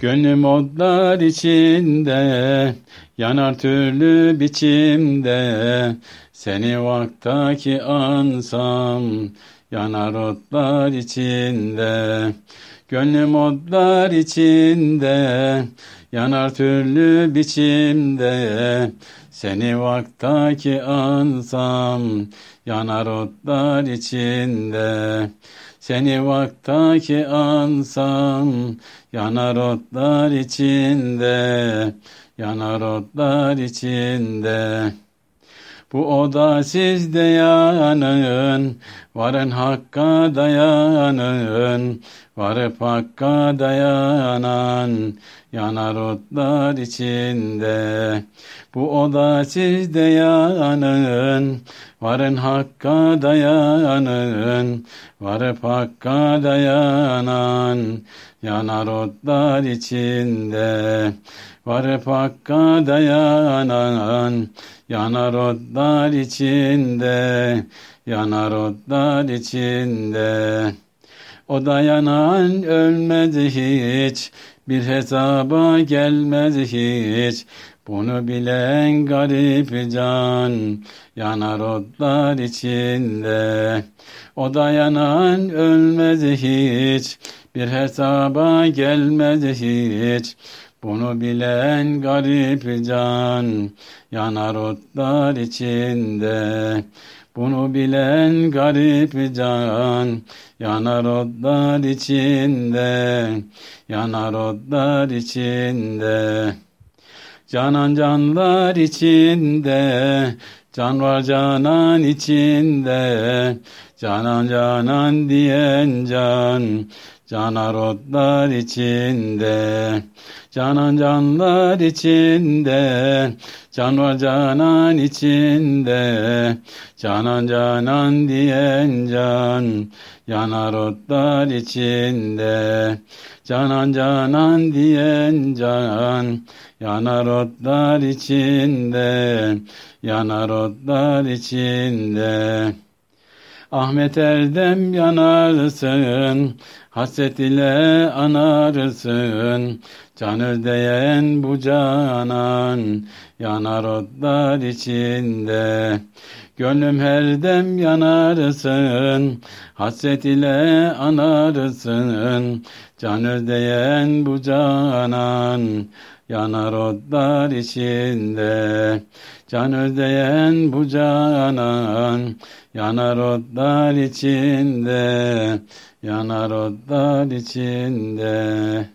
Gönlüm odlar içinde, yanar türlü biçimde. Seni vaktaki ansam, yanar otlar içinde. Gönlüm odlar içinde, yanar türlü biçimde. Seni vaktaki ansam, yanar otlar içinde. Seni vaktaki ansam, yanar otlar içinde, yanar otlar içinde. Bu oda sizde yanın, varın hakka dayanın, varıp hakka dayanan, yanar otlar içinde. Bu oda sizde yanın, varın hakka dayanın, varıp hakka dayanan, yanar otlar içinde. Varıp hakka dayanan, yanar otlar içinde, yanar otlar içinde. O dayanan ölmez hiç, bir hesaba gelmez hiç. Bunu bilen garip can, yanar otlar içinde. O dayanan ölmez hiç, bir hesaba gelmez hiç. Bunu bilen garip can, yanar otlar içinde. Bunu bilen garip can, yanar otlar içinde, yanar otlar içinde. Canan canlar içinde, can var canan içinde, canan canan diyen can, canar otlar içinde. Canan canlar içinde, can var canan içinde, canan canan diyen can, yanar otlar içinde. Canan canan diyen can, yanar otlar içinde, yanar otlar içinde. Ahmet Erdem yanarsın, hasret ile anarsın. Can özleyen bu canan, yanar otlar içinde. Gönlüm her dem yanarsın, hasret ile anarsın. Can özleyen bu canan, yanar otlar içinde. Can özleyen bu canan, yanar otlar içinde, yanar otlar içinde.